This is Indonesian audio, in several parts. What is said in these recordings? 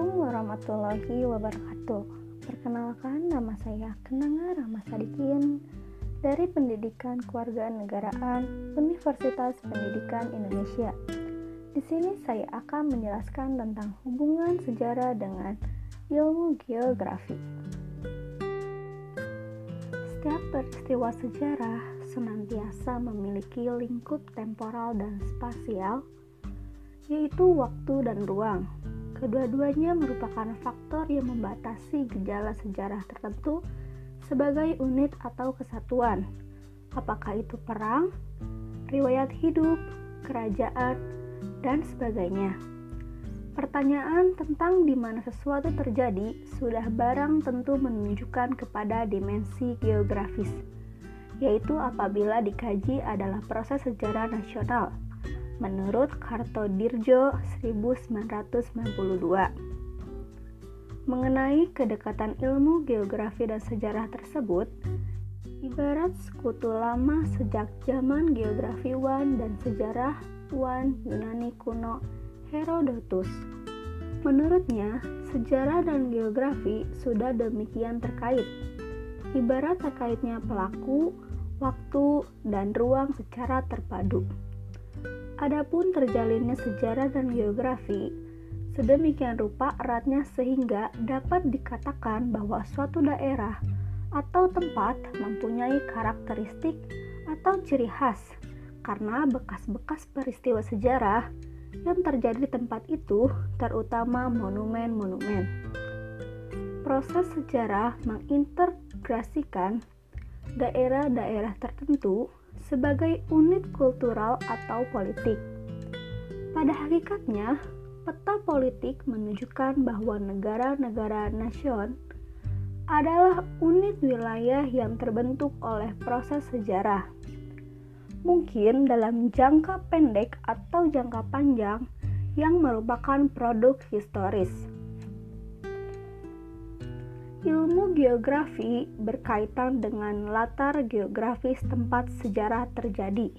warahmatullahi wabarakatuh. Perkenalkan, nama saya Kenanga Ramasadikin dari Pendidikan Kewarganegaraan Universitas Pendidikan Indonesia. Di sini saya akan menjelaskan tentang hubungan sejarah dengan ilmu geografi. Setiap peristiwa sejarah senantiasa memiliki lingkup temporal dan spasial, yaitu waktu dan ruang Kedua-duanya merupakan faktor yang membatasi gejala sejarah tertentu sebagai unit atau kesatuan. Apakah itu perang, riwayat hidup, kerajaan, dan sebagainya. Pertanyaan tentang di mana sesuatu terjadi sudah barang tentu menunjukkan kepada dimensi geografis, yaitu apabila dikaji adalah proses sejarah nasional menurut Kartodirjo 1992. Mengenai kedekatan ilmu geografi dan sejarah tersebut, ibarat sekutu lama sejak zaman geografi Wan dan sejarah Wan Yunani kuno Herodotus. Menurutnya, sejarah dan geografi sudah demikian terkait. Ibarat terkaitnya pelaku, waktu, dan ruang secara terpadu. Adapun terjalinnya sejarah dan geografi, sedemikian rupa eratnya sehingga dapat dikatakan bahwa suatu daerah atau tempat mempunyai karakteristik atau ciri khas karena bekas-bekas peristiwa sejarah yang terjadi di tempat itu, terutama monumen-monumen. Proses sejarah mengintegrasikan daerah-daerah tertentu sebagai unit kultural atau politik. Pada hakikatnya, peta politik menunjukkan bahwa negara-negara nasion adalah unit wilayah yang terbentuk oleh proses sejarah. Mungkin dalam jangka pendek atau jangka panjang yang merupakan produk historis. Ilmu geografi berkaitan dengan latar geografis tempat sejarah terjadi.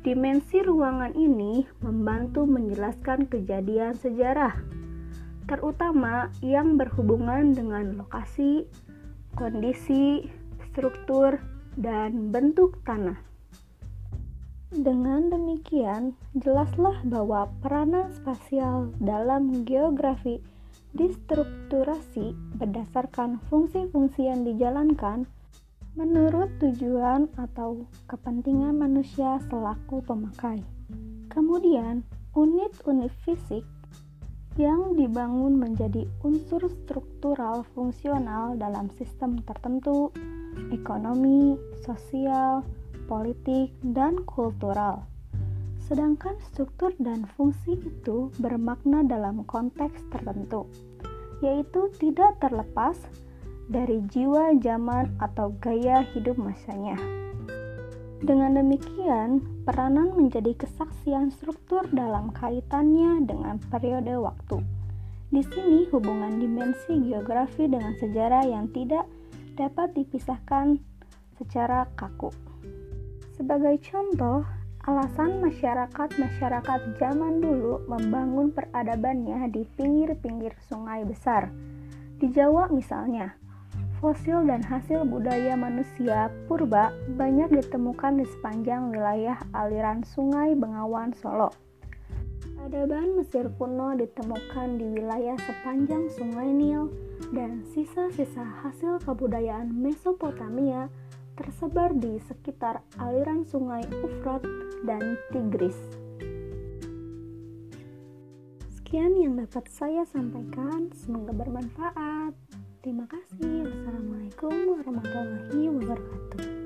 Dimensi ruangan ini membantu menjelaskan kejadian sejarah, terutama yang berhubungan dengan lokasi, kondisi, struktur, dan bentuk tanah. Dengan demikian, jelaslah bahwa peranan spasial dalam geografi distrukturasi berdasarkan fungsi-fungsi yang dijalankan menurut tujuan atau kepentingan manusia selaku pemakai. Kemudian, unit-unit fisik yang dibangun menjadi unsur struktural fungsional dalam sistem tertentu, ekonomi, sosial, politik, dan kultural. Sedangkan struktur dan fungsi itu bermakna dalam konteks tertentu, yaitu tidak terlepas dari jiwa zaman atau gaya hidup masanya. Dengan demikian, peranan menjadi kesaksian struktur dalam kaitannya dengan periode waktu. Di sini hubungan dimensi geografi dengan sejarah yang tidak dapat dipisahkan secara kaku. Sebagai contoh, Alasan masyarakat-masyarakat zaman dulu membangun peradabannya di pinggir-pinggir sungai besar. Di Jawa misalnya, fosil dan hasil budaya manusia purba banyak ditemukan di sepanjang wilayah aliran sungai Bengawan Solo. Peradaban Mesir kuno ditemukan di wilayah sepanjang sungai Nil dan sisa-sisa hasil kebudayaan Mesopotamia tersebar di sekitar aliran sungai Ufrat dan Tigris. Sekian yang dapat saya sampaikan, semoga bermanfaat. Terima kasih. Wassalamualaikum warahmatullahi wabarakatuh.